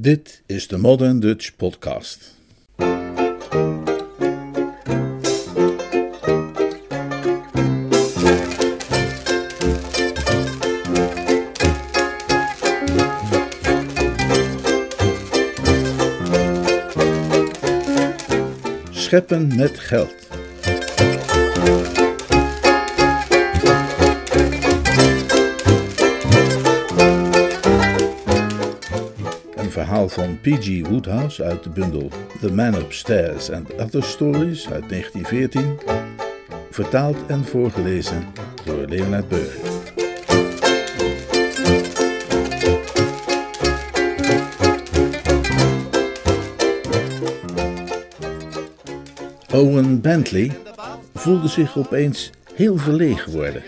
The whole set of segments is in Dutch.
Dit is de Modern Dutch Podcast. Scheppen met geld. Van P.G. Woodhouse uit de bundel The Man Upstairs and Other Stories uit 1914. Vertaald en voorgelezen door Leonard Burger. Owen Bentley voelde zich opeens heel verlegen worden.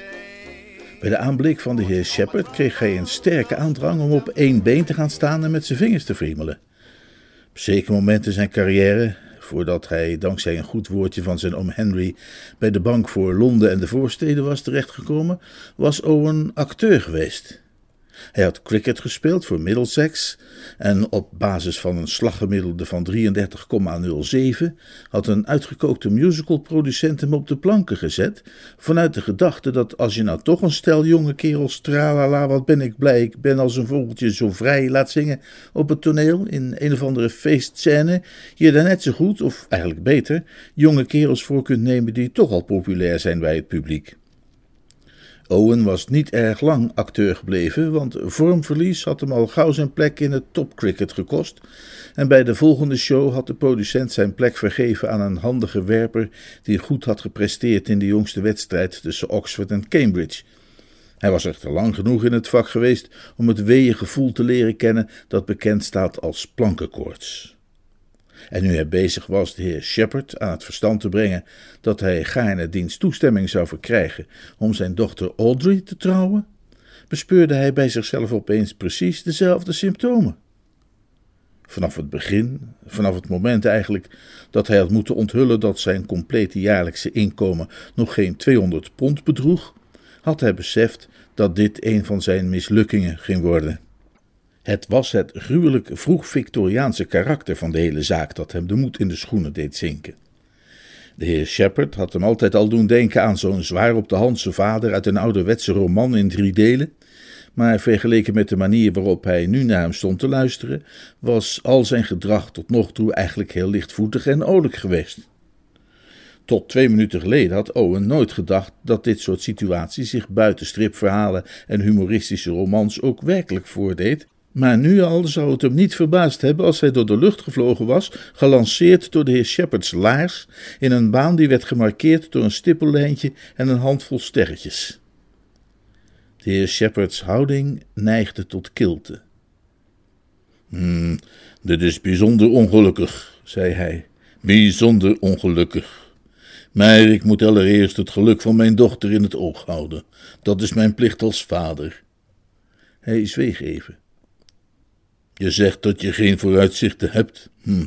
Bij de aanblik van de heer Shepard kreeg hij een sterke aandrang om op één been te gaan staan en met zijn vingers te friemelen. Op zeker moment in zijn carrière, voordat hij dankzij een goed woordje van zijn oom Henry bij de bank voor Londen en de voorsteden was terechtgekomen, was Owen acteur geweest. Hij had cricket gespeeld voor Middlesex en op basis van een slaggemiddelde van 33,07 had een uitgekookte musicalproducent hem op de planken gezet, vanuit de gedachte dat als je nou toch een stel jonge kerels tralala wat ben ik blij, ik ben als een vogeltje zo vrij laat zingen op het toneel in een of andere feestscène, je daar net zo goed, of eigenlijk beter, jonge kerels voor kunt nemen die toch al populair zijn bij het publiek. Owen was niet erg lang acteur gebleven, want vormverlies had hem al gauw zijn plek in het topcricket gekost. En bij de volgende show had de producent zijn plek vergeven aan een handige werper die goed had gepresteerd in de jongste wedstrijd tussen Oxford en Cambridge. Hij was echter lang genoeg in het vak geweest om het weeë gevoel te leren kennen dat bekend staat als plankenkoorts. En nu hij bezig was de heer Shepard aan het verstand te brengen dat hij gaarne diens toestemming zou verkrijgen om zijn dochter Audrey te trouwen, bespeurde hij bij zichzelf opeens precies dezelfde symptomen. Vanaf het begin, vanaf het moment eigenlijk dat hij had moeten onthullen dat zijn complete jaarlijkse inkomen nog geen 200 pond bedroeg, had hij beseft dat dit een van zijn mislukkingen ging worden. Het was het gruwelijk vroeg-Victoriaanse karakter van de hele zaak dat hem de moed in de schoenen deed zinken. De heer Shepard had hem altijd al doen denken aan zo'n zwaar op de handse vader uit een ouderwetse roman in drie delen, maar vergeleken met de manier waarop hij nu naar hem stond te luisteren, was al zijn gedrag tot nog toe eigenlijk heel lichtvoetig en olijk geweest. Tot twee minuten geleden had Owen nooit gedacht dat dit soort situaties zich buiten stripverhalen en humoristische romans ook werkelijk voordeed, maar nu al zou het hem niet verbaasd hebben als hij door de lucht gevlogen was, gelanceerd door de heer Shepard's laars, in een baan die werd gemarkeerd door een stippellijntje en een handvol sterretjes. De heer Shepard's houding neigde tot kilte. Hmm, dit is bijzonder ongelukkig, zei hij, bijzonder ongelukkig. Maar ik moet allereerst het geluk van mijn dochter in het oog houden. Dat is mijn plicht als vader. Hij zweeg even. Je zegt dat je geen vooruitzichten hebt. Hm.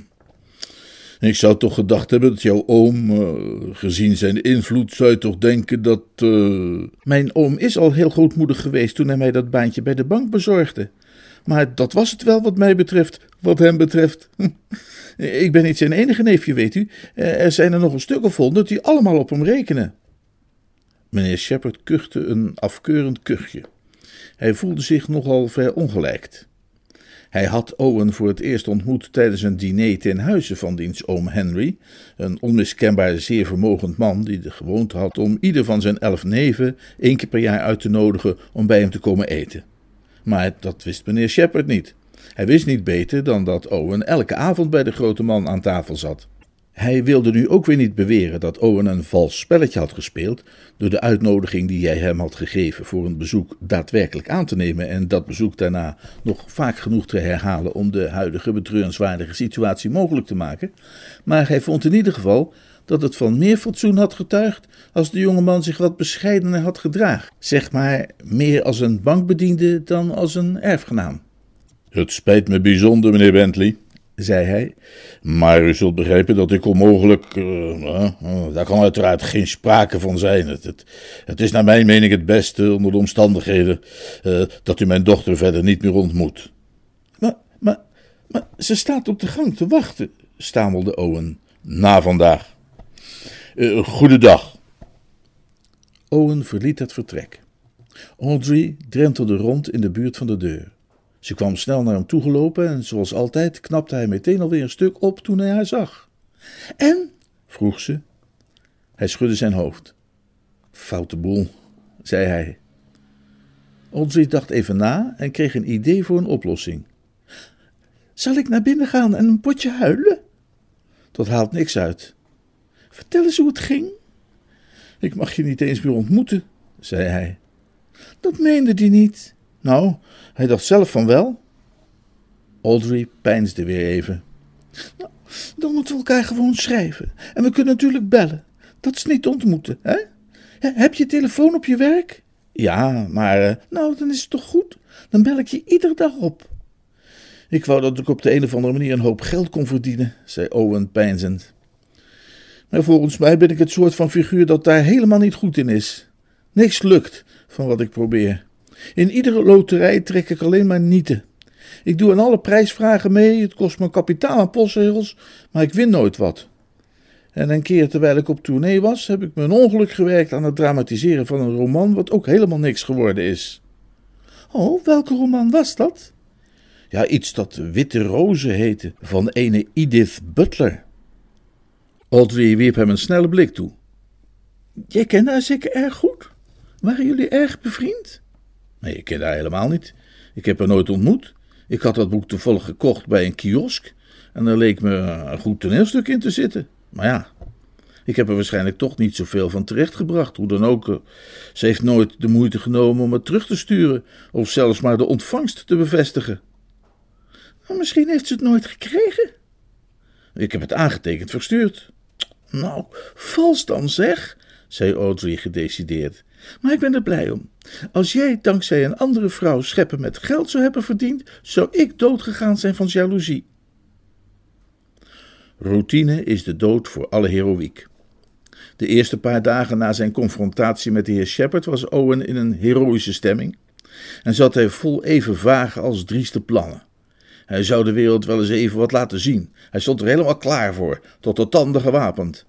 Ik zou toch gedacht hebben dat jouw oom, uh, gezien zijn invloed, zou je toch denken dat. Uh... Mijn oom is al heel grootmoedig geweest toen hij mij dat baantje bij de bank bezorgde. Maar dat was het wel wat mij betreft, wat hem betreft. Ik ben niet zijn enige neefje, weet u. Er zijn er nog een stuk of honderd die allemaal op hem rekenen. Meneer Shepard kuchte een afkeurend kuchje. Hij voelde zich nogal verongelijkt. Hij had Owen voor het eerst ontmoet tijdens een diner ten huize van diens oom Henry, een onmiskenbaar zeer vermogend man die de gewoonte had om ieder van zijn elf neven één keer per jaar uit te nodigen om bij hem te komen eten. Maar dat wist meneer Shepard niet. Hij wist niet beter dan dat Owen elke avond bij de grote man aan tafel zat. Hij wilde nu ook weer niet beweren dat Owen een vals spelletje had gespeeld door de uitnodiging die jij hem had gegeven voor een bezoek daadwerkelijk aan te nemen en dat bezoek daarna nog vaak genoeg te herhalen om de huidige betreurenswaardige situatie mogelijk te maken. Maar hij vond in ieder geval dat het van meer fatsoen had getuigd als de jongeman zich wat bescheidener had gedragen. Zeg maar meer als een bankbediende dan als een erfgenaam. Het spijt me bijzonder, meneer Bentley, zei hij. Maar u zult begrijpen dat ik onmogelijk. Uh, uh, daar kan uiteraard geen sprake van zijn. Het, het, is naar mijn mening het beste onder de omstandigheden dat u mijn dochter verder niet meer ontmoet. Maar, maar, maar, Ze staat op de gang te wachten, stamelde Owen. Na vandaag. Goedendag. Owen verliet het vertrek. Audrey drentelde rond in de buurt van de deur. Ze kwam snel naar hem toegelopen en zoals altijd knapte hij meteen alweer een stuk op toen hij haar zag. En? vroeg ze. Hij schudde zijn hoofd. Foute boel, zei hij. Audrey dacht even na en kreeg een idee voor een oplossing. Zal ik naar binnen gaan en een potje huilen? Dat haalt niks uit. Vertel eens hoe het ging. Ik mag je niet eens meer ontmoeten, zei hij. Dat meende hij niet. Nou, hij dacht zelf van wel. Audrey peinsde weer even. Nou, dan moeten we elkaar gewoon schrijven. En we kunnen natuurlijk bellen. Dat is niet ontmoeten, hè? Heb je telefoon op je werk? Ja, maar. Uh, nou, dan is het toch goed? Dan bel ik je iedere dag op. Ik wou dat ik op de een of andere manier een hoop geld kon verdienen, zei Owen peinzend. Maar volgens mij ben ik het soort van figuur dat daar helemaal niet goed in is. Niks lukt van wat ik probeer. In iedere loterij trek ik alleen maar nieten. Ik doe aan alle prijsvragen mee, het kost me kapitaal aan postzegels, maar ik win nooit wat. En een keer terwijl ik op tournee was, heb ik een ongeluk gewerkt aan het dramatiseren van een roman wat ook helemaal niks geworden is. Oh, welke roman was dat? Ja, iets dat Witte Rozen heette, van ene Edith Butler. Audrey wierp hem een snelle blik toe. Jij kent haar zeker erg goed? Waren jullie erg bevriend? Nee, ik ken haar helemaal niet. Ik heb haar nooit ontmoet. Ik had dat boek toevallig gekocht bij een kiosk en er leek me een goed toneelstuk in te zitten. Maar ja, ik heb er waarschijnlijk toch niet zoveel van terechtgebracht. Hoe dan ook, eh, ze heeft nooit de moeite genomen om het terug te sturen of zelfs maar de ontvangst te bevestigen. Nou, misschien heeft ze het nooit gekregen. Ik heb het aangetekend verstuurd. Nou, vals dan zeg, zei Audrey gedecideerd. Maar ik ben er blij om. Als jij dankzij een andere vrouw scheppen met geld zou hebben verdiend, zou ik doodgegaan zijn van jaloezie. Routine is de dood voor alle heroïek. De eerste paar dagen na zijn confrontatie met de heer Shepard was Owen in een heroïsche stemming en zat hij vol even vage als drieste plannen. Hij zou de wereld wel eens even wat laten zien. Hij stond er helemaal klaar voor, tot de tanden gewapend.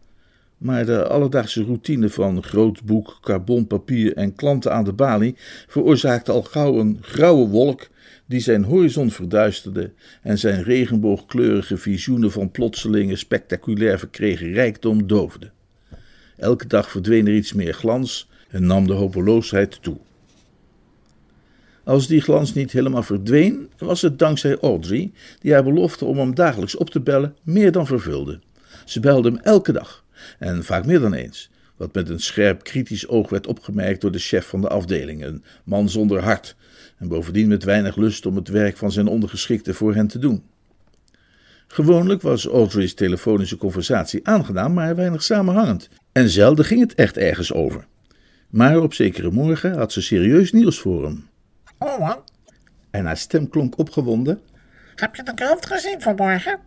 Maar de alledaagse routine van groot boek, carbonpapier en klanten aan de balie veroorzaakte al gauw een grauwe wolk die zijn horizon verduisterde en zijn regenboogkleurige visioenen van plotselinge spectaculair verkregen rijkdom doofde. Elke dag verdween er iets meer glans en nam de hopeloosheid toe. Als die glans niet helemaal verdween, was het dankzij Audrey, die haar belofte om hem dagelijks op te bellen meer dan vervulde. Ze belde hem elke dag, en vaak meer dan eens, wat met een scherp kritisch oog werd opgemerkt door de chef van de afdeling, een man zonder hart, en bovendien met weinig lust om het werk van zijn ondergeschikte voor hen te doen. Gewoonlijk was Audrey's telefonische conversatie aangenaam, maar weinig samenhangend, en zelden ging het echt ergens over. Maar op zekere morgen had ze serieus nieuws voor hem. Owen? En haar stem klonk opgewonden. Heb je de krant gezien vanmorgen?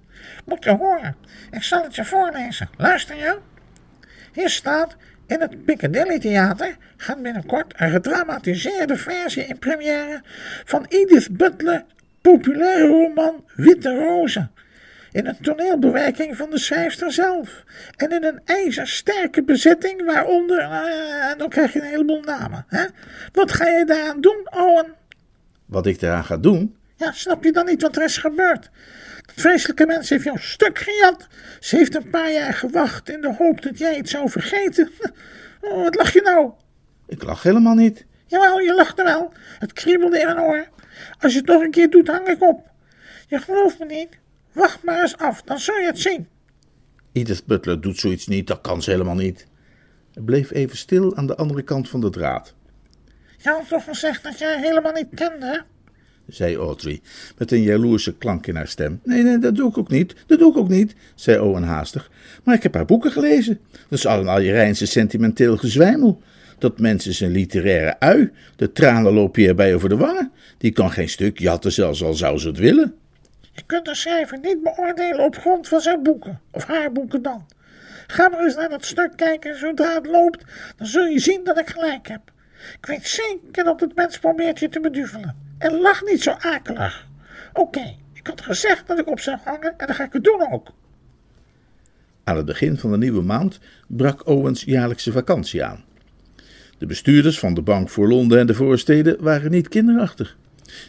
Moet je horen. Ik zal het je voorlezen. Luister je? Hier staat: In het Piccadilly Theater gaat binnenkort een gedramatiseerde versie in première van Edith Butler, populaire roman Witte Rozen. In een toneelbewerking van de schrijfster zelf. En in een ijzersterke bezetting, waaronder. Uh, dan krijg je een heleboel namen. Hè? Wat ga je daaraan doen, Owen? Wat ik daaraan ga doen? Ja, snap je dan niet wat er is gebeurd? Vreselijke mens heeft jou stuk gejat. Ze heeft een paar jaar gewacht in de hoop dat jij het zou vergeten. Oh, wat lach je nou? Ik lach helemaal niet. Jawel, je lachte wel. Het kriebelde in mijn oor. Als je het nog een keer doet, hang ik op. Je gelooft me niet? Wacht maar eens af, dan zul je het zien. Edith Butler doet zoiets niet, dat kan ze helemaal niet. Hij bleef even stil aan de andere kant van de draad. Je had toch gezegd dat jij helemaal niet kende, zei Audrey, met een jaloerse klank in haar stem. Nee, nee, dat doe ik ook niet, dat doe ik ook niet, zei Owen haastig. Maar ik heb haar boeken gelezen. Dat is allemaal je Rijnse sentimenteel gezwijmel. Dat mensen zijn literaire ui, de tranen lopen je bij over de wangen. Die kan geen stuk jatten, zelfs al zou ze het willen. Je kunt de schrijver niet beoordelen op grond van zijn boeken, of haar boeken dan. Ga maar eens naar dat stuk kijken, zodra het loopt, dan zul je zien dat ik gelijk heb. Ik weet zeker dat het mens probeert je te beduvelen. En lach niet zo akelig. Oké, ik had gezegd dat ik op zou hangen en dan ga ik het doen ook. Aan het begin van de nieuwe maand brak Owens jaarlijkse vakantie aan. De bestuurders van de Bank voor Londen en de voorsteden waren niet kinderachtig.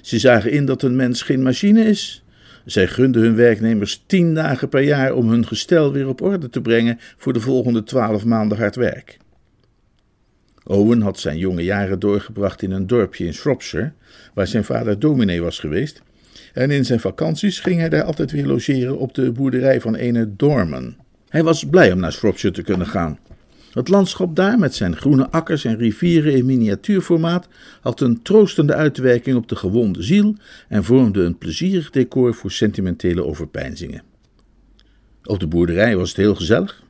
Ze zagen in dat een mens geen machine is. Zij gunden hun werknemers tien dagen per jaar om hun gestel weer op orde te brengen voor de volgende twaalf maanden hard werk. Owen had zijn jonge jaren doorgebracht in een dorpje in Shropshire, waar zijn vader dominee was geweest, en in zijn vakanties ging hij daar altijd weer logeren op de boerderij van ene Dorman. Hij was blij om naar Shropshire te kunnen gaan. Het landschap daar, met zijn groene akkers en rivieren in miniatuurformaat, had een troostende uitwerking op de gewonde ziel en vormde een plezierig decor voor sentimentele overpeinzingen. Op de boerderij was het heel gezellig.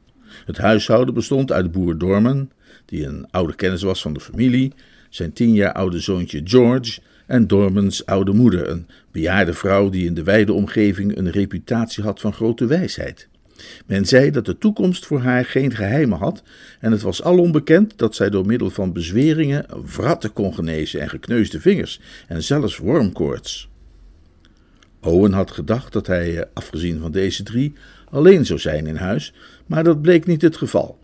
Het huishouden bestond uit boer Dorman, die een oude kennis was van de familie, zijn tien jaar oude zoontje George en Dormans oude moeder, een bejaarde vrouw die in de wijde omgeving een reputatie had van grote wijsheid. Men zei dat de toekomst voor haar geen geheimen had en het was alom bekend dat zij door middel van bezweringen wratten kon genezen en gekneusde vingers en zelfs wormkoorts. Owen had gedacht dat hij, eh, afgezien van deze drie, alleen zou zijn in huis, maar dat bleek niet het geval.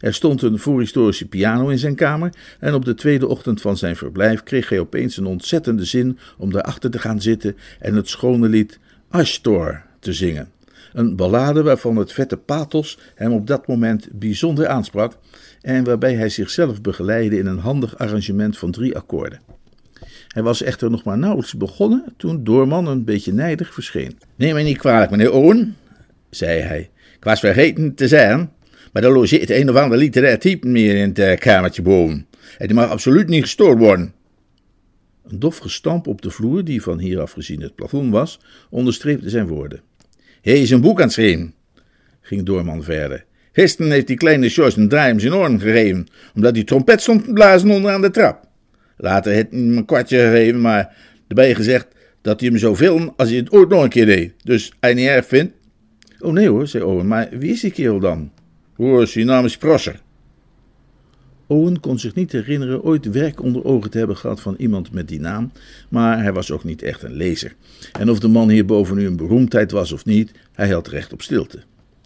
Er stond een voorhistorische piano in zijn kamer en op de tweede ochtend van zijn verblijf kreeg hij opeens een ontzettende zin om daarachter te gaan zitten en het schone lied Ashtor te zingen. Een ballade waarvan het vette pathos hem op dat moment bijzonder aansprak en waarbij hij zichzelf begeleidde in een handig arrangement van drie akkoorden. Hij was echter nog maar nauwelijks begonnen toen Doorman een beetje nijdig verscheen. Neem mij niet kwalijk, meneer Owen, zei hij. Ik was vergeten te zeggen, maar er logeert een of ander literair type meer in het eh, kamertje boven. En die mag absoluut niet gestoord worden. Een dof gestamp op de vloer, die van hieraf gezien het plafond was, onderstreepte zijn woorden. Hij is een boek aan het schrijven, ging Doorman verder. Gisteren heeft die kleine George een draai om zijn oren gegeven, omdat die trompet stond te blazen onderaan de trap. Later heeft hij hem een kwartje gegeven, maar erbij gezegd dat hij hem filmen als hij het ooit nog een keer deed. Dus hij niet erg vindt. Oh nee hoor, zei Owen, maar wie is die kerel dan? Hoor, zijn naam is Prosser. Owen kon zich niet herinneren ooit werk onder ogen te hebben gehad van iemand met die naam, maar hij was ook niet echt een lezer. En of de man hierboven nu een beroemdheid was of niet, hij had recht op stilte.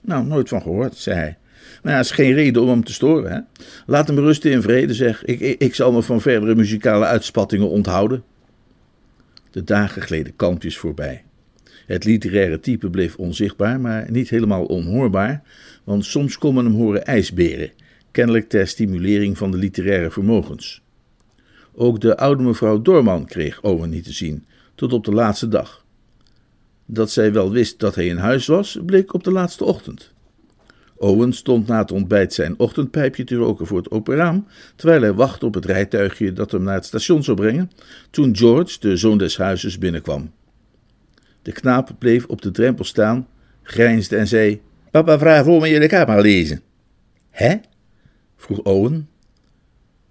Nou, nooit van gehoord, zei hij. Maar ja, is geen reden om hem te storen. Hè? Laat hem rusten in vrede, zeg. Ik, ik, ik zal me van verdere muzikale uitspattingen onthouden. De dagen gleden kalmpjes voorbij. Het literaire type bleef onzichtbaar, maar niet helemaal onhoorbaar, want soms kon men hem horen ijsberen, kennelijk ter stimulering van de literaire vermogens. Ook de oude mevrouw Dorman kreeg Owen niet te zien, tot op de laatste dag. Dat zij wel wist dat hij in huis was, bleek op de laatste ochtend. Owen stond na het ontbijt zijn ochtendpijpje te roken voor het open raam, terwijl hij wachtte op het rijtuigje dat hem naar het station zou brengen, toen George, de zoon des huizes, binnenkwam. De knaap bleef op de drempel staan, grijnsde en zei: Papa vraagt om je kamer lezen. Hè? vroeg Owen.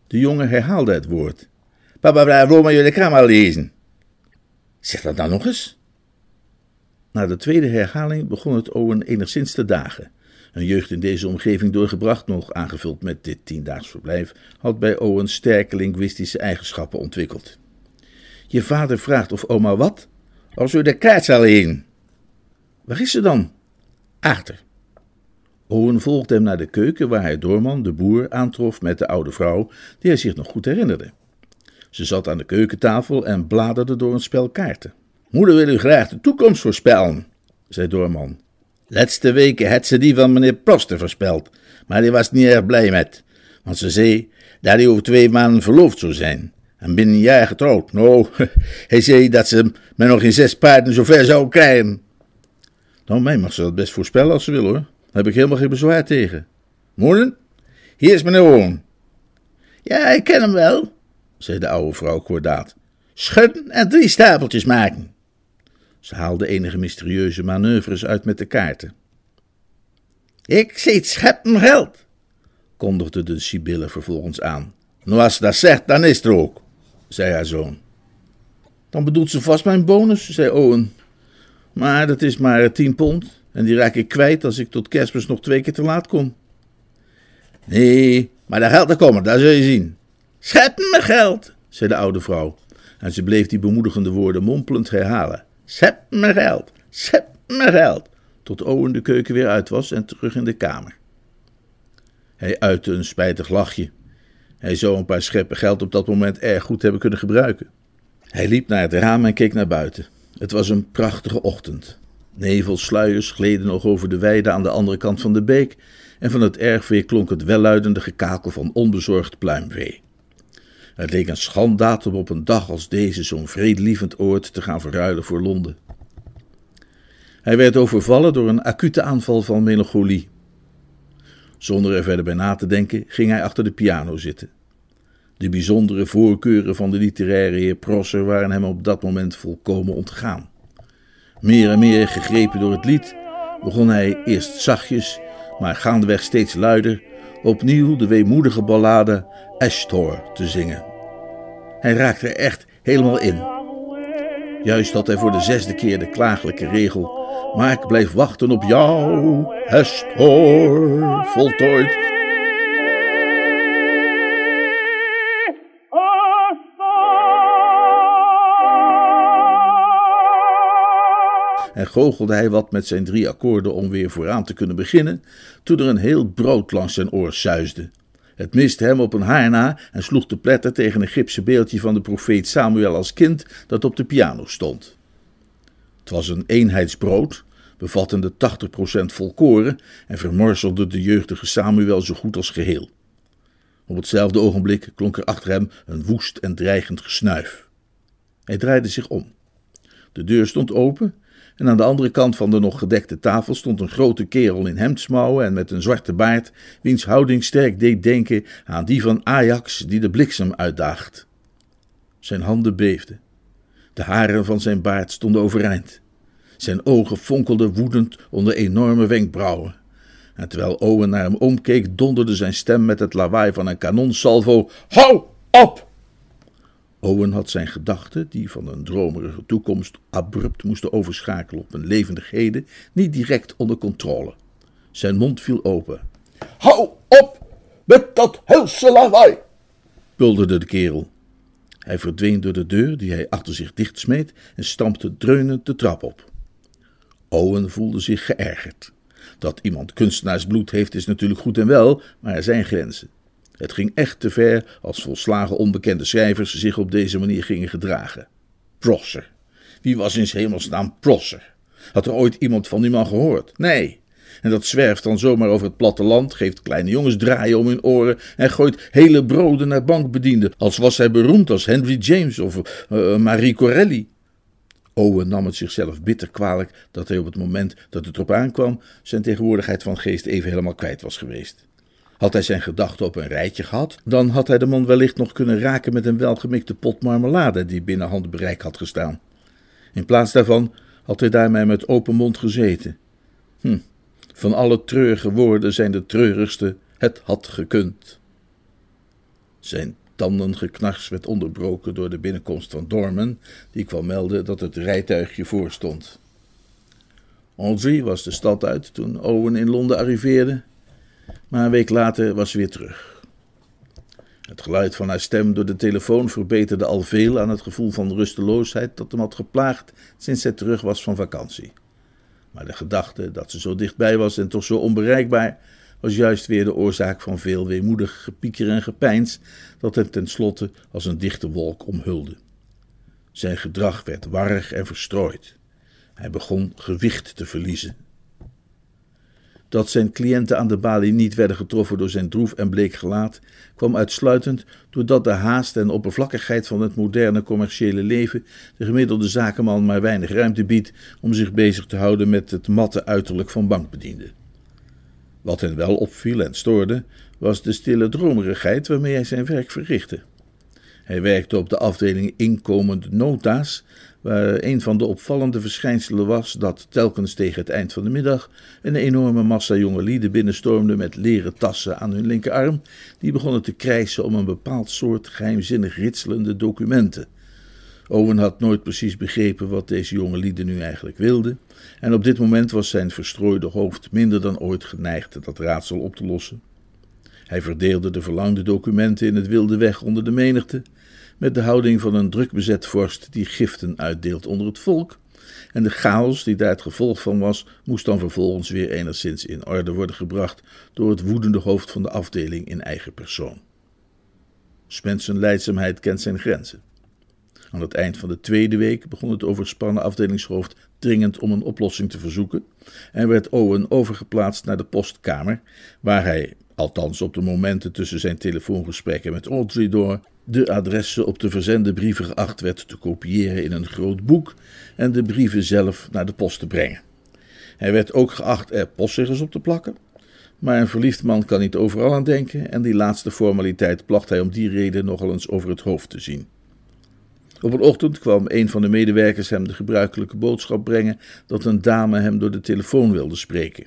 De jongen herhaalde het woord. Papa vraagt om je kamer lezen. Zeg dat nou nog eens. Na de tweede herhaling begon het Owen enigszins te dagen. Een jeugd in deze omgeving doorgebracht, nog aangevuld met dit tiendaags verblijf, had bij Owen sterke linguïstische eigenschappen ontwikkeld. Je vader vraagt of oma wat? Als u de kaart zal heen. Waar is ze dan? Achter. Owen volgde hem naar de keuken, waar hij Doorman, de boer, aantrof met de oude vrouw, die hij zich nog goed herinnerde. Ze zat aan de keukentafel en bladerde door een spel kaarten. Moeder wil u graag de toekomst voorspellen, zei Doorman. Laatste weken had ze die van meneer Proster voorspeld, maar die was niet erg blij met, want ze zei dat hij over twee maanden verloofd zou zijn en binnen een jaar getrouwd. Nou, hij zei dat ze me nog in zes paarden zover zou krijgen. Nou, mij mag ze dat best voorspellen als ze wil hoor. Daar heb ik helemaal geen bezwaar tegen. Moeder, hier is meneer Owen. Ja, ik ken hem wel, zei de oude vrouw kordaat. Schudden en drie stapeltjes maken. Ze haalde enige mysterieuze manoeuvres uit met de kaarten. Ik zie scheppen geld, kondigde de Sibylle vervolgens aan. Nou, als ze dat zegt, dan is het er ook, zei haar zoon. Dan bedoelt ze vast mijn bonus, zei Owen. Maar dat is maar tien pond en die raak ik kwijt als ik tot kerstmis nog twee keer te laat kom. Nee, maar dat geld er komen, daar zul je zien. Scheppen me geld, zei de oude vrouw. En ze bleef die bemoedigende woorden mompelend herhalen. Zet me geld, zet me geld, tot Owen de keuken weer uit was en terug in de kamer. Hij uitte een spijtig lachje. Hij zou een paar scheppen geld op dat moment erg goed hebben kunnen gebruiken. Hij liep naar het raam en keek naar buiten. Het was een prachtige ochtend. Nevelsluiers gleden nog over de weide aan de andere kant van de beek en van het erfvee klonk het welluidende gekakel van onbezorgd pluimvee. Het leek een schandaad om op een dag als deze zo'n vredelievend oord te gaan verruilen voor Londen. Hij werd overvallen door een acute aanval van melancholie. Zonder er verder bij na te denken, ging hij achter de piano zitten. De bijzondere voorkeuren van de literaire heer Prosser waren hem op dat moment volkomen ontgaan. Meer en meer gegrepen door het lied, begon hij eerst zachtjes, maar gaandeweg steeds luider, opnieuw de weemoedige ballade Ashtor te zingen. Hij raakte er echt helemaal in. Juist had hij voor de zesde keer de klagelijke regel: Maar ik blijf wachten op jou, Ashtor, voltooid. En goochelde hij wat met zijn drie akkoorden om weer vooraan te kunnen beginnen, toen er een heel brood langs zijn oor suisde. Het miste hem op een haar na en sloeg de pletter tegen een gipsen beeldje van de profeet Samuel als kind dat op de piano stond. Het was een eenheidsbrood, bevattende 80% volkoren en vermorzelde de jeugdige Samuel zo goed als geheel. Op hetzelfde ogenblik klonk er achter hem een woest en dreigend gesnuif. Hij draaide zich om. De deur stond open en aan de andere kant van de nog gedekte tafel stond een grote kerel in hemdsmouwen en met een zwarte baard, wiens houding sterk deed denken aan die van Ajax die de bliksem uitdaagt. Zijn handen beefden. De haren van zijn baard stonden overeind. Zijn ogen fonkelden woedend onder enorme wenkbrauwen. En terwijl Owen naar hem omkeek, donderde zijn stem met het lawaai van een kanonsalvo: Hou op! Owen had zijn gedachten, die van een dromerige toekomst abrupt moesten overschakelen op een levendigheden, niet direct onder controle. Zijn mond viel open. Hou op met dat helse lawaai! bulderde de kerel. Hij verdween door de deur die hij achter zich dichtsmeet en stampte dreunend de trap op. Owen voelde zich geërgerd. Dat iemand kunstenaarsbloed heeft is natuurlijk goed en wel, maar er zijn grenzen. Het ging echt te ver als volslagen onbekende schrijvers zich op deze manier gingen gedragen. Prosser. Wie was in hemelsnaam Prosser? Had er ooit iemand van die man gehoord? Nee. En dat zwerft dan zomaar over het platteland, geeft kleine jongens draaien om hun oren en gooit hele broden naar bankbedienden, als was hij beroemd als Henry James of uh, Marie Corelli. Owen nam het zichzelf bitter kwalijk dat hij op het moment dat het erop aankwam zijn tegenwoordigheid van geest even helemaal kwijt was geweest. Had hij zijn gedachten op een rijtje gehad, dan had hij de man wellicht nog kunnen raken met een welgemikte pot marmelade die binnen handbereik had gestaan. In plaats daarvan had hij daarmee met open mond gezeten. Hm, van alle treurige woorden zijn de treurigste: het had gekund. Zijn tandengeknars werd onderbroken door de binnenkomst van Dorman, die kwam melden dat het rijtuigje voorstond. Audrey was de stad uit toen Owen in Londen arriveerde maar een week later was ze weer terug. Het geluid van haar stem door de telefoon verbeterde al veel aan het gevoel van rusteloosheid dat hem had geplaagd sinds hij terug was van vakantie. Maar de gedachte dat ze zo dichtbij was en toch zo onbereikbaar, was juist weer de oorzaak van veel weemoedig gepieker en gepeins dat hem tenslotte als een dichte wolk omhulde. Zijn gedrag werd warrig en verstrooid. Hij begon gewicht te verliezen dat zijn cliënten aan de balie niet werden getroffen door zijn droef en bleek gelaat, kwam uitsluitend doordat de haast en oppervlakkigheid van het moderne commerciële leven de gemiddelde zakenman maar weinig ruimte biedt om zich bezig te houden met het matte uiterlijk van bankbedienden. Wat hen wel opviel en stoorde, was de stille dromerigheid waarmee hij zijn werk verrichtte. Hij werkte op de afdeling inkomende nota's, waar een van de opvallende verschijnselen was dat telkens tegen het eind van de middag een enorme massa jonge lieden binnenstormde met leren tassen aan hun linkerarm, die begonnen te krijsen om een bepaald soort geheimzinnig ritselende documenten. Owen had nooit precies begrepen wat deze jonge lieden nu eigenlijk wilden, en op dit moment was zijn verstrooide hoofd minder dan ooit geneigd dat raadsel op te lossen. Hij verdeelde de verlangde documenten in het wilde weg onder de menigte, met de houding van een drukbezet vorst die giften uitdeelt onder het volk, En de chaos die daar het gevolg van was, moest dan vervolgens weer enigszins in orde worden gebracht door het woedende hoofd van de afdeling in eigen persoon. Spensen leidzaamheid kent zijn grenzen. Aan het eind van de tweede week begon het overspannen afdelingshoofd dringend om een oplossing te verzoeken en werd Owen overgeplaatst naar de postkamer, waar hij, althans op de momenten tussen zijn telefoongesprekken met Audrey door, de adressen op de verzende brieven geacht werd te kopiëren in een groot boek en de brieven zelf naar de post te brengen. Hij werd ook geacht er postzegels op te plakken, maar een verliefd man kan niet overal aan denken en die laatste formaliteit placht hij om die reden nogal eens over het hoofd te zien. Op een ochtend kwam een van de medewerkers hem de gebruikelijke boodschap brengen dat een dame hem door de telefoon wilde spreken.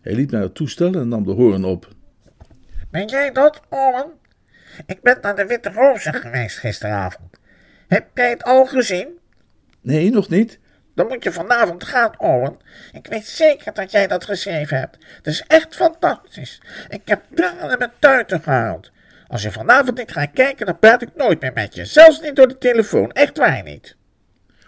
Hij liep naar het toestel en nam de hoorn op. Ben jij dat, Owen? Ik ben naar de Witte Roze geweest gisteravond. Heb jij het al gezien? Nee, nog niet. Dan moet je vanavond gaan, Owen. Ik weet zeker dat jij dat geschreven hebt. Het is echt fantastisch. Ik heb tranen met tuiten gehaald. Als je vanavond niet gaat kijken, dan praat ik nooit meer met je. Zelfs niet door de telefoon. Echt waar niet.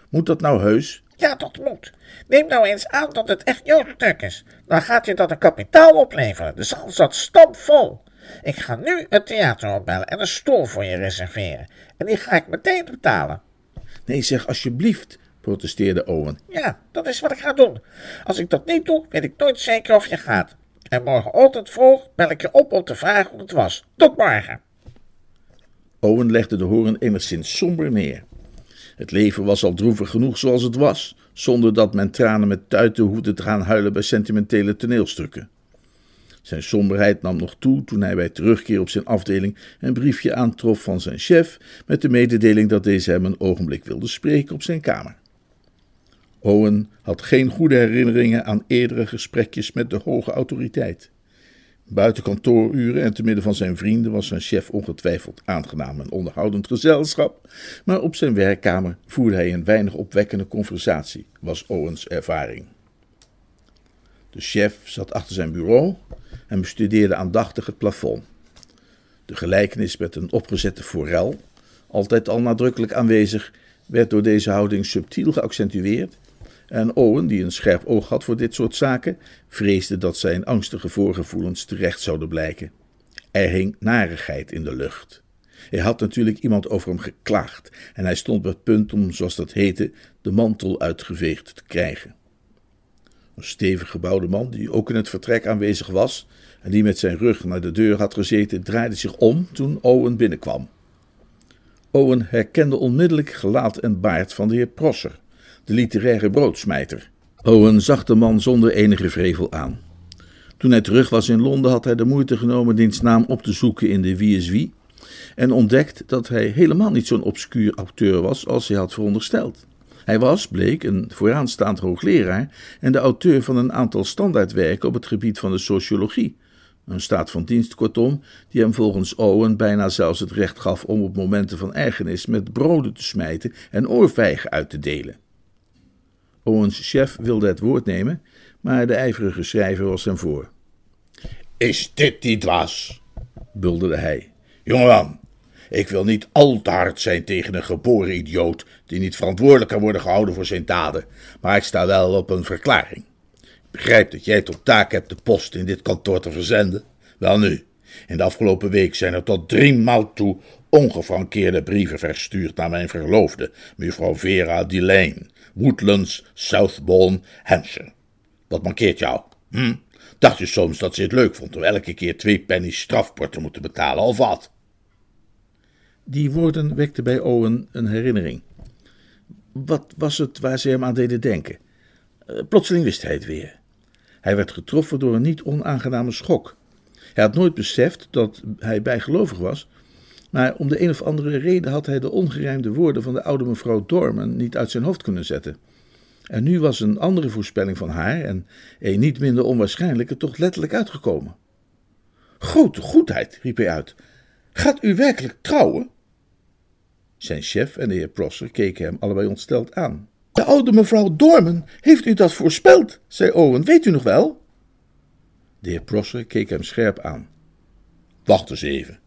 Moet dat nou heus? Ja, dat moet. Neem nou eens aan dat het echt jouw stuk is. Dan gaat je dat een kapitaal opleveren. De zaal zat stampvol. Ik ga nu het theater opbellen en een stoel voor je reserveren. En die ga ik meteen betalen. Nee, zeg alsjeblieft, protesteerde Owen. Ja, dat is wat ik ga doen. Als ik dat niet doe, weet ik nooit zeker of je gaat. En morgenochtend vroeg bel ik je op om te vragen hoe het was. Tot morgen. Owen legde de hoorn enigszins somber neer. Het leven was al droevig genoeg zoals het was, zonder dat men tranen met tuiten hoefde te gaan huilen bij sentimentele toneelstukken. Zijn somberheid nam nog toe toen hij bij terugkeer op zijn afdeling een briefje aantrof van zijn chef met de mededeling dat deze hem een ogenblik wilde spreken op zijn kamer. Owen had geen goede herinneringen aan eerdere gesprekjes met de hoge autoriteit. Buiten kantooruren en te midden van zijn vrienden was zijn chef ongetwijfeld aangenaam en onderhoudend gezelschap, maar op zijn werkkamer voerde hij een weinig opwekkende conversatie, was Owens ervaring. De chef zat achter zijn bureau en bestudeerde aandachtig het plafond. De gelijkenis met een opgezette forel, altijd al nadrukkelijk aanwezig, werd door deze houding subtiel geaccentueerd en Owen, die een scherp oog had voor dit soort zaken, vreesde dat zijn angstige voorgevoelens terecht zouden blijken. Er hing narigheid in de lucht. Hij had natuurlijk iemand over hem geklaagd en hij stond op het punt om, zoals dat heette, de mantel uitgeveegd te krijgen. Een stevig gebouwde man, die ook in het vertrek aanwezig was en die met zijn rug naar de deur had gezeten, draaide zich om toen Owen binnenkwam. Owen herkende onmiddellijk gelaat en baard van de heer Prosser de literaire broodsmijter. Owen zag de man zonder enige vrevel aan. Toen hij terug was in Londen had hij de moeite genomen diens naam op te zoeken in de Wie is Wie en ontdekt dat hij helemaal niet zo'n obscuur auteur was als hij had verondersteld. Hij was, bleek, een vooraanstaand hoogleraar en de auteur van een aantal standaardwerken op het gebied van de sociologie. Een staat van dienst, kortom, die hem volgens Owen bijna zelfs het recht gaf om op momenten van ergernis met broden te smijten en oorvijgen uit te delen. Owens' chef wilde het woord nemen, maar de ijverige schrijver was hem voor. Is dit niet was? bulderde hij. Jongeman, ik wil niet al te hard zijn tegen een geboren idioot die niet verantwoordelijk kan worden gehouden voor zijn daden, maar ik sta wel op een verklaring. Ik begrijp dat jij tot taak hebt de post in dit kantoor te verzenden. Wel nu, in de afgelopen week zijn er tot drie maal toe ongefrankeerde brieven verstuurd naar mijn verloofde, mevrouw Vera Delane, Woodlands, Southbourne, Hampshire. Wat mankeert jou? Hm? Dacht je soms dat ze het leuk vond om elke keer twee pennies strafport te moeten betalen, of wat? Die woorden wekten bij Owen een herinnering. Wat was het waar ze hem aan deden denken? Uh, plotseling wist hij het weer. Hij werd getroffen door een niet onaangename schok. Hij had nooit beseft dat hij bijgelovig was, maar om de een of andere reden had hij de ongerijmde woorden van de oude mevrouw Dorman niet uit zijn hoofd kunnen zetten. En nu was een andere voorspelling van haar, en een niet minder onwaarschijnlijke, toch letterlijk uitgekomen. Grote goedheid, riep hij uit. Gaat u werkelijk trouwen? Zijn chef en de heer Prosser keken hem allebei ontsteld aan. De oude mevrouw Dorman heeft u dat voorspeld, zei Owen, weet u nog wel? De heer Prosser keek hem scherp aan. Wacht eens even.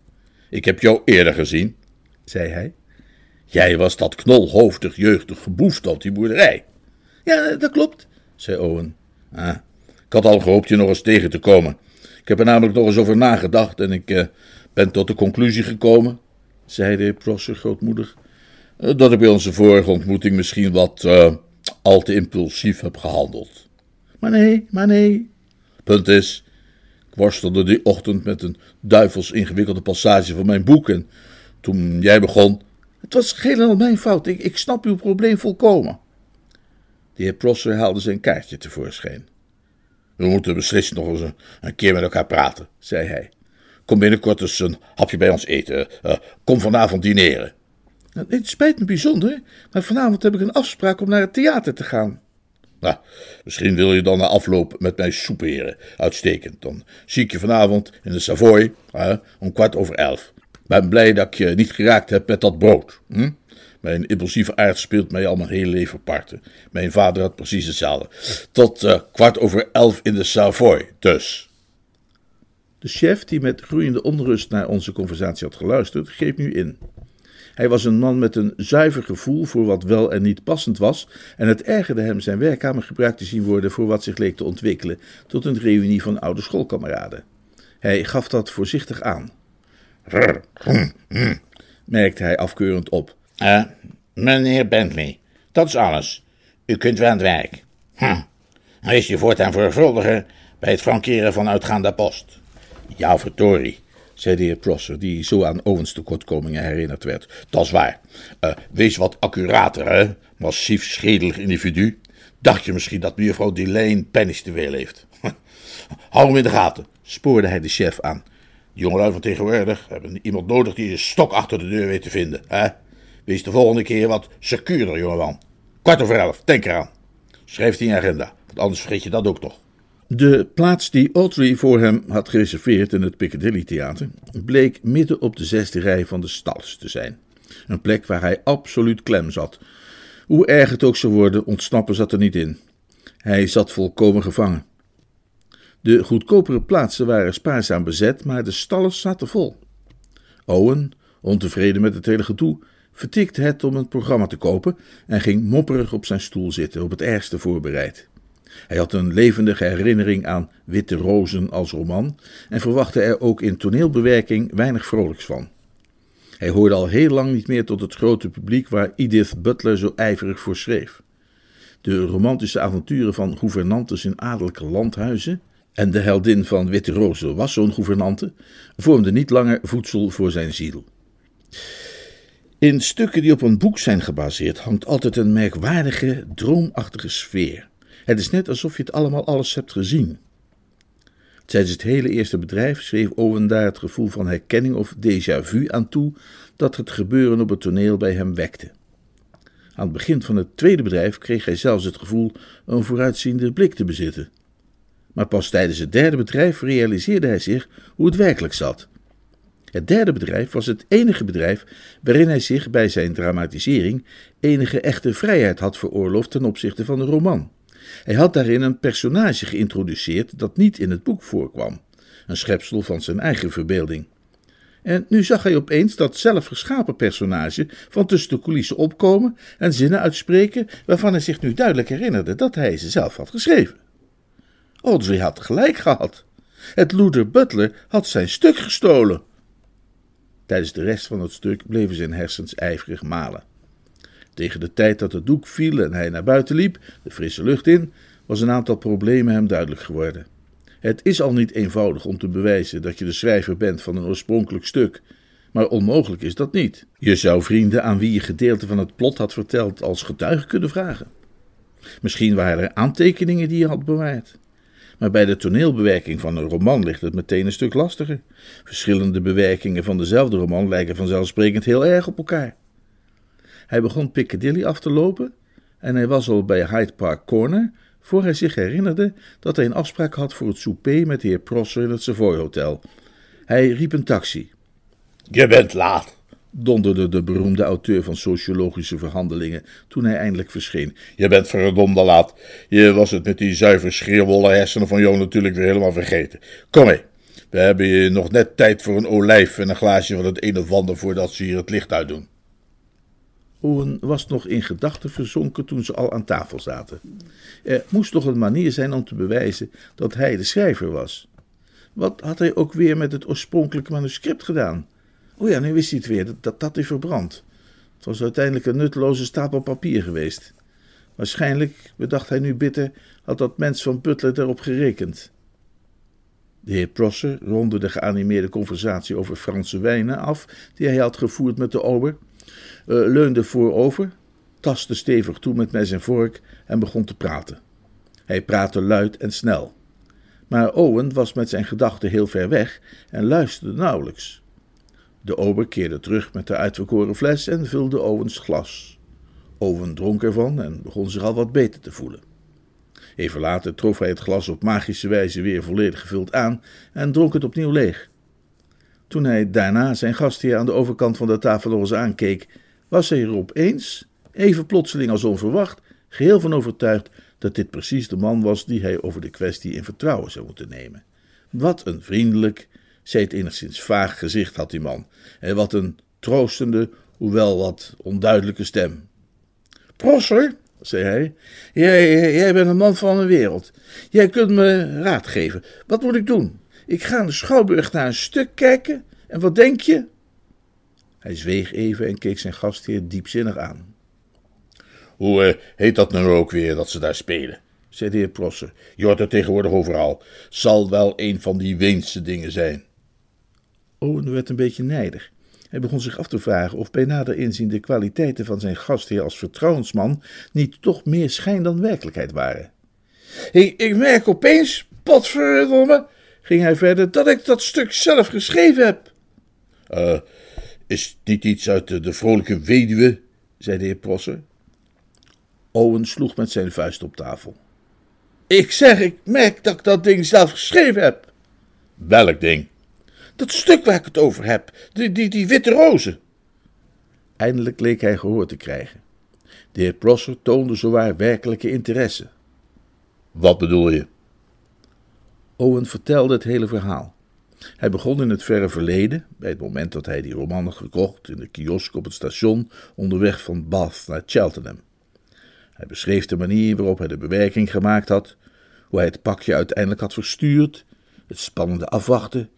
Ik heb jou eerder gezien, zei hij. Jij was dat knolhoofdig jeugdig geboefd op die boerderij. Ja, dat klopt, zei Owen. Ah, ik had al gehoopt je nog eens tegen te komen. Ik heb er namelijk nog eens over nagedacht en ik uh, ben tot de conclusie gekomen, zei de Prosser grootmoedig, uh, dat ik bij onze vorige ontmoeting misschien wat uh, al te impulsief heb gehandeld. Maar nee, maar nee. Punt is, ik worstelde die ochtend met een duivels ingewikkelde passage van mijn boek en toen jij begon... Het was helemaal mijn fout, ik, ik snap uw probleem volkomen. De heer Prosser haalde zijn kaartje tevoorschijn. We moeten beslist nog eens een, keer met elkaar praten, zei hij. Kom binnenkort eens een hapje bij ons eten. Uh, kom vanavond dineren. Het spijt me bijzonder, maar vanavond heb ik een afspraak om naar het theater te gaan. Nou, misschien wil je dan na afloop met mij soeperen. Uitstekend. Dan zie ik je vanavond in de Savoy uh, om kwart over elf. Ben blij dat ik je niet geraakt heb met dat brood. Hm? Mijn impulsieve aard speelt mij al mijn hele leven parten. Mijn vader had precies hetzelfde. Tot uh, kwart over elf in de Savoy, dus. De chef, die met groeiende onrust naar onze conversatie had geluisterd, greep nu in. Hij was een man met een zuiver gevoel voor wat wel en niet passend was, en het ergerde hem zijn werkkamer gebruikt te zien worden voor wat zich leek te ontwikkelen tot een reunie van oude schoolkameraden. Hij gaf dat voorzichtig aan. merkte hij afkeurend op. Uh, meneer Bentley, dat is alles. U kunt weer aan het werk. Hm. Is je voortaan verzorger bij het frankeren van uitgaande post. Ja, verdorie, zei de heer Prosser, die zo aan Owens tekortkomingen herinnerd werd. Dat is waar. Uh, wees wat accurater, hè? Massief schedelig individu. Dacht je misschien dat mevrouw Delane pennies te veel heeft? Hou hem in de gaten, spoorde hij de chef aan. Die jongelui van tegenwoordig hebben iemand nodig die een stok achter de deur weet te vinden, hè? Wees de volgende keer wat secuurder, jongeman. Kwart over elf, denk eraan. Schrijf die in agenda, want anders vergeet je dat ook nog. De plaats die Audrey voor hem had gereserveerd in het Piccadilly Theater bleek midden op de zesde rij van de stalls te zijn. Een plek waar hij absoluut klem zat. Hoe erg het ook zou worden, ontsnappen zat er niet in. Hij zat volkomen gevangen. De goedkopere plaatsen waren spaarzaam bezet, maar de stallen zaten vol. Owen, ontevreden met het hele gedoe, vertikte het om een programma te kopen en ging mopperig op zijn stoel zitten, op het ergste voorbereid. Hij had een levendige herinnering aan Witte Rozen als roman en verwachtte er ook in toneelbewerking weinig vrolijks van. Hij hoorde al heel lang niet meer tot het grote publiek waar Edith Butler zo ijverig voor schreef. De romantische avonturen van gouvernantes in adellijke landhuizen en de heldin van Witte Rozen was zo'n gouvernante, vormden niet langer voedsel voor zijn ziel. In stukken die op een boek zijn gebaseerd hangt altijd een merkwaardige, droomachtige sfeer. Het is net alsof je het allemaal alles hebt gezien. Tijdens het hele eerste bedrijf schreef Owen daar het gevoel van herkenning of déjà vu aan toe dat het gebeuren op het toneel bij hem wekte. Aan het begin van het tweede bedrijf kreeg hij zelfs het gevoel een vooruitziende blik te bezitten. Maar pas tijdens het derde bedrijf realiseerde hij zich hoe het werkelijk zat. Het derde bedrijf was het enige bedrijf waarin hij zich bij zijn dramatisering enige echte vrijheid had veroorloofd ten opzichte van de roman. Hij had daarin een personage geïntroduceerd dat niet in het boek voorkwam, een schepsel van zijn eigen verbeelding. En nu zag hij opeens dat zelf geschapen personage van tussen de coulissen opkomen en zinnen uitspreken waarvan hij zich nu duidelijk herinnerde dat hij ze zelf had geschreven. Audrey had gelijk gehad. Het Luther Butler had zijn stuk gestolen. Tijdens de rest van het stuk bleven zijn hersens ijverig malen. Tegen de tijd dat het doek viel en hij naar buiten liep, de frisse lucht in, was een aantal problemen hem duidelijk geworden. Het is al niet eenvoudig om te bewijzen dat je de schrijver bent van een oorspronkelijk stuk, maar onmogelijk is dat niet. Je zou vrienden aan wie je gedeelte van het plot had verteld als getuige kunnen vragen. Misschien waren er aantekeningen die je had bewaard. Maar bij de toneelbewerking van een roman ligt het meteen een stuk lastiger. Verschillende bewerkingen van dezelfde roman lijken vanzelfsprekend heel erg op elkaar. Hij begon Piccadilly af te lopen en hij was al bij Hyde Park Corner voor hij zich herinnerde dat hij een afspraak had voor het souper met de heer Prosser in het Savoy Hotel. Hij riep een taxi. Je bent laat, donderde de beroemde auteur van sociologische verhandelingen toen hij eindelijk verscheen. Je bent verdomde laat. Je was het met die zuiver schreeuwwolle hersenen van jou natuurlijk weer helemaal vergeten. Kom mee. We hebben je nog net tijd voor een olijf en een glaasje van het een of ander voordat ze hier het licht uitdoen. Owen was nog in gedachten verzonken toen ze al aan tafel zaten. Er moest toch een manier zijn om te bewijzen dat hij de schrijver was. Wat had hij ook weer met het oorspronkelijke manuscript gedaan? O ja, nu wist hij het weer, dat dat is verbrand. Het was uiteindelijk een nutteloze stapel papier geweest. Waarschijnlijk, bedacht hij nu bitter, had dat mens van Butler daarop gerekend. De heer Prosser ronde de geanimeerde conversatie over Franse wijnen af die hij had gevoerd met de ober, leunde voorover, tastte stevig toe met mes en vork en begon te praten. Hij praatte luid en snel. Maar Owen was met zijn gedachten heel ver weg en luisterde nauwelijks. De ober keerde terug met de uitverkoren fles en vulde Owens glas. Owen dronk ervan en begon zich al wat beter te voelen. Even later trof hij het glas op magische wijze weer volledig gevuld aan en dronk het opnieuw leeg. Toen hij daarna zijn gastheer aan de overkant van de tafel nog aankeek, was hij er opeens, even plotseling als onverwacht, geheel van overtuigd dat dit precies de man was die hij over de kwestie in vertrouwen zou moeten nemen. Wat een vriendelijk, zij het enigszins vaag gezicht had die man, en wat een troostende, hoewel wat onduidelijke stem. Prosser, zei hij, jij, jij bent een man van de wereld. Jij kunt me raad geven. Wat moet ik doen? Ik ga in de Schouwburg naar een stuk kijken, en wat denk je? Hij zweeg even en keek zijn gastheer diepzinnig aan. Hoe uh, heet dat nu ook weer dat ze daar spelen? zei de heer Prosser. Je hoort het tegenwoordig overal. Zal wel een van die Weense dingen zijn. Owen werd een beetje nijdig. Hij begon zich af te vragen of bij nader inzien de kwaliteiten van zijn gastheer als vertrouwensman niet toch meer schijn dan werkelijkheid waren. Ik, ik merk opeens, potverdomme, ging hij verder, dat ik dat stuk zelf geschreven heb. Uh, is dit iets uit de, vrolijke weduwe? zei de heer Prosser. Owen sloeg met zijn vuist op tafel. Ik zeg, ik merk dat ik dat ding zelf geschreven heb. Welk ding? Dat stuk waar ik het over heb, die, die, die witte rozen. Eindelijk leek hij gehoor te krijgen. De heer Prosser toonde zowaar werkelijke interesse. Wat bedoel je? Owen vertelde het hele verhaal. Hij begon in het verre verleden, bij het moment dat hij die roman had gekocht in de kiosk op het station onderweg van Bath naar Cheltenham. Hij beschreef de manier waarop hij de bewerking gemaakt had, hoe hij het pakje uiteindelijk had verstuurd, het spannende afwachten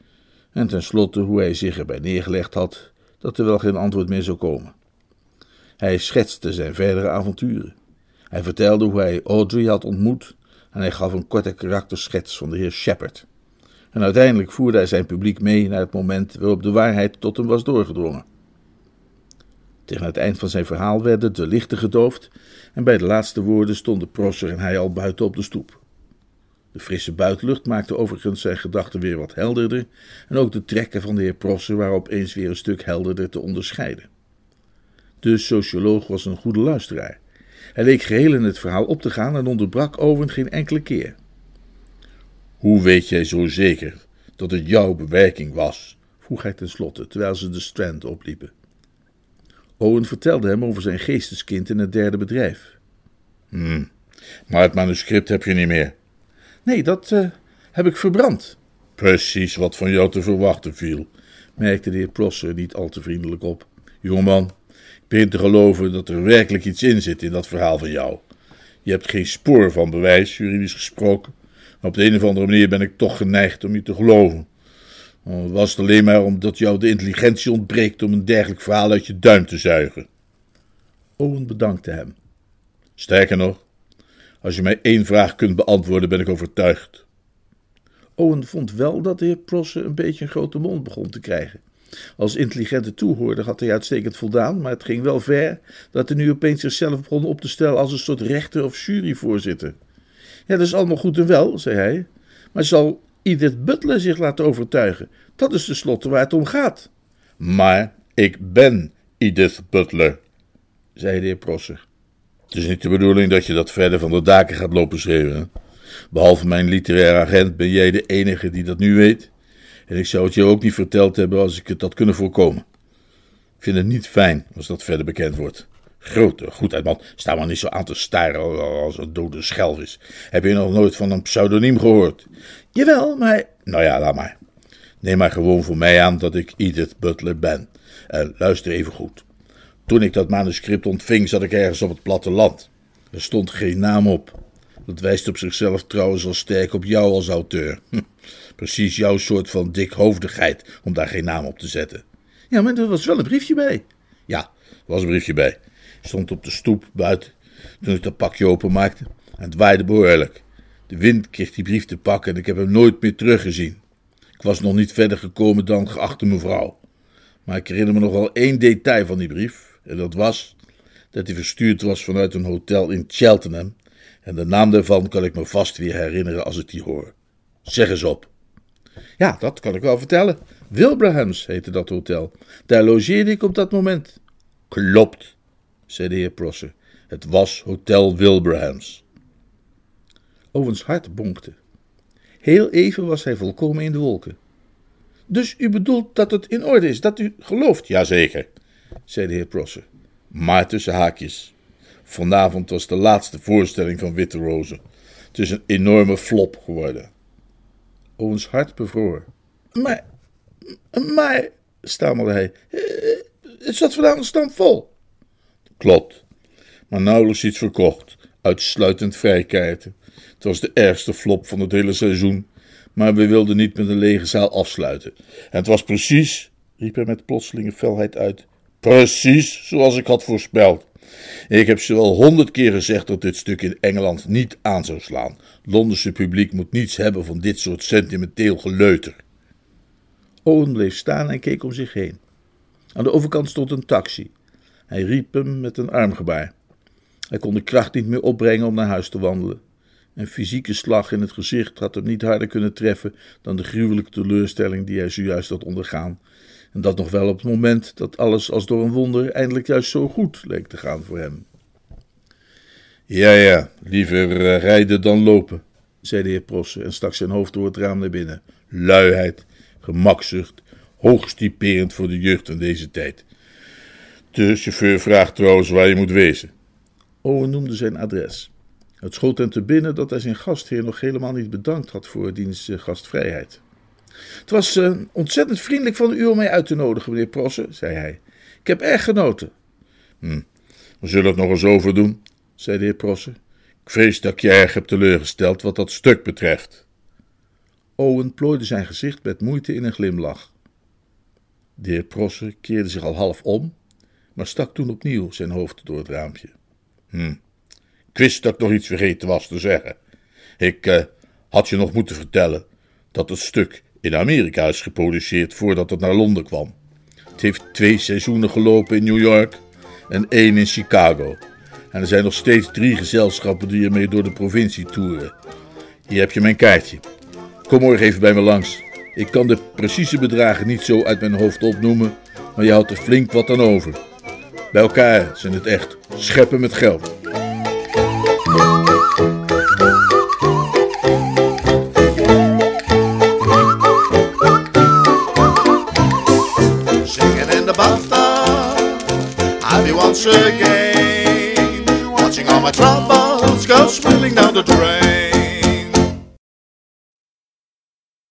en tenslotte hoe hij zich erbij neergelegd had dat er wel geen antwoord meer zou komen. Hij schetste zijn verdere avonturen. Hij vertelde hoe hij Audrey had ontmoet en hij gaf een korte karakterschets van de heer Shepard. En uiteindelijk voerde hij zijn publiek mee naar het moment waarop de waarheid tot hem was doorgedrongen. Tegen het eind van zijn verhaal werden de lichten gedoofd en bij de laatste woorden stonden Prosser en hij al buiten op de stoep. De frisse buitenlucht maakte overigens zijn gedachten weer wat helderder en ook de trekken van de heer Prosser waren opeens weer een stuk helderder te onderscheiden. De socioloog was een goede luisteraar. Hij leek geheel in het verhaal op te gaan en onderbrak Owen geen enkele keer. Hoe weet jij zo zeker dat het jouw bewerking was? vroeg hij tenslotte, terwijl ze de strand opliepen. Owen vertelde hem over zijn geesteskind in het derde bedrijf. Hmm, maar het manuscript heb je niet meer. Nee, dat uh, heb ik verbrand. Precies wat van jou te verwachten viel, merkte de heer Prosser niet al te vriendelijk op. Jongeman, ik begin te geloven dat er werkelijk iets in zit in dat verhaal van jou. Je hebt geen spoor van bewijs, juridisch gesproken, op de een of andere manier ben ik toch geneigd om je te geloven. Was het alleen maar omdat jou de intelligentie ontbreekt om een dergelijk verhaal uit je duim te zuigen? Owen bedankte hem. Sterker nog, als je mij één vraag kunt beantwoorden, ben ik overtuigd. Owen vond wel dat de heer Prosser een beetje een grote mond begon te krijgen. Als intelligente toehoorder had hij uitstekend voldaan, maar het ging wel ver dat hij nu opeens zichzelf begon op te stellen als een soort rechter of juryvoorzitter. Ja, dat is allemaal goed en wel, zei hij, maar zal Edith Butler zich laten overtuigen? Dat is tenslotte waar het om gaat. Maar ik ben Edith Butler, zei de heer Prosser. Het is niet de bedoeling dat je dat verder van de daken gaat lopen schreeuwen. Behalve mijn literair agent ben jij de enige die dat nu weet. En ik zou het je ook niet verteld hebben als ik het had kunnen voorkomen. Ik vind het niet fijn als dat verder bekend wordt. Grote goedheid, man. Sta maar niet zo aan te staren als een dode schelvis. Heb je nog nooit van een pseudoniem gehoord? Jawel, maar... Nou ja, laat maar. Neem maar gewoon voor mij aan dat ik Edith Butler ben. En luister even goed. Toen ik dat manuscript ontving, zat ik ergens op het platteland. Er stond geen naam op. Dat wijst op zichzelf trouwens al sterk op jou als auteur. Hm, precies jouw soort van dikhoofdigheid om daar geen naam op te zetten. Ja, maar er was wel een briefje bij. Ja, er was een briefje bij. Stond op de stoep buiten toen ik dat pakje openmaakte. En het waaide behoorlijk. De wind kreeg die brief te pakken en ik heb hem nooit meer teruggezien. Ik was nog niet verder gekomen dan geachte mevrouw. Maar ik herinner me nog wel één detail van die brief. En dat was dat hij verstuurd was vanuit een hotel in Cheltenham. En de naam daarvan kan ik me vast weer herinneren als ik die hoor. Zeg eens op. Ja, dat kan ik wel vertellen. Wilbrahams heette dat hotel. Daar logeerde ik op dat moment. Klopt, zei de heer Prosser. Het was Hotel Wilbrahams. Owens hart bonkte. Heel even was hij volkomen in de wolken. Dus u bedoelt dat het in orde is, dat u gelooft? Jazeker, zei de heer Prosser. Maar tussen haakjes. Vanavond was de laatste voorstelling van Witte Rozen. Het is een enorme flop geworden. Owens hart bevroor. Maar, maar, stamelde hij, het zat vanavond stand vol. Klopt, maar nauwelijks iets verkocht, uitsluitend vrijkaarten. Het was de ergste flop van het hele seizoen, maar we wilden niet met een lege zaal afsluiten. En het was precies, riep hij met plotselinge felheid uit, precies zoals ik had voorspeld. Ik heb ze wel honderd keer gezegd dat dit stuk in Engeland niet aan zou slaan. Londense publiek moet niets hebben van dit soort sentimenteel geleuter. Owen bleef staan en keek om zich heen. Aan de overkant stond een taxi. Hij riep hem met een armgebaar. Hij kon de kracht niet meer opbrengen om naar huis te wandelen. Een fysieke slag in het gezicht had hem niet harder kunnen treffen dan de gruwelijke teleurstelling die hij zojuist had ondergaan. En dat nog wel op het moment dat alles als door een wonder eindelijk juist zo goed leek te gaan voor hem. Ja, ja, liever uh, rijden dan lopen, zei de heer Prosse en stak zijn hoofd door het raam naar binnen. Luiheid, gemakzucht, hoogst typerend voor de jeugd van deze tijd. De chauffeur vraagt trouwens waar je moet wezen. Owen noemde zijn adres. Het schoot hem te binnen dat hij zijn gastheer nog helemaal niet bedankt had voor diens uh, gastvrijheid. Het was uh, ontzettend vriendelijk van u om mij uit te nodigen, meneer Prosse, zei hij. Ik heb erg genoten. Hm. We zullen het nog eens overdoen, zei de heer Prosse. Ik vrees dat ik je erg heb teleurgesteld wat dat stuk betreft. Owen plooide zijn gezicht met moeite in een glimlach. De heer Prosse keerde zich al half om, maar stak toen opnieuw zijn hoofd door het raampje. Hm. Ik wist dat ik nog iets vergeten was te zeggen. Ik uh, had je nog moeten vertellen dat het stuk in Amerika is geproduceerd voordat het naar Londen kwam. Het heeft twee seizoenen gelopen in New York en één in Chicago. En er zijn nog steeds drie gezelschappen die ermee door de provincie toeren. Hier heb je mijn kaartje. Kom morgen even bij me langs. Ik kan de precieze bedragen niet zo uit mijn hoofd opnoemen, maar je houdt er flink wat aan over. Bij elkaar zijn het echt scheppen met geld. once again. Watching all my troubles go swirling down the drain.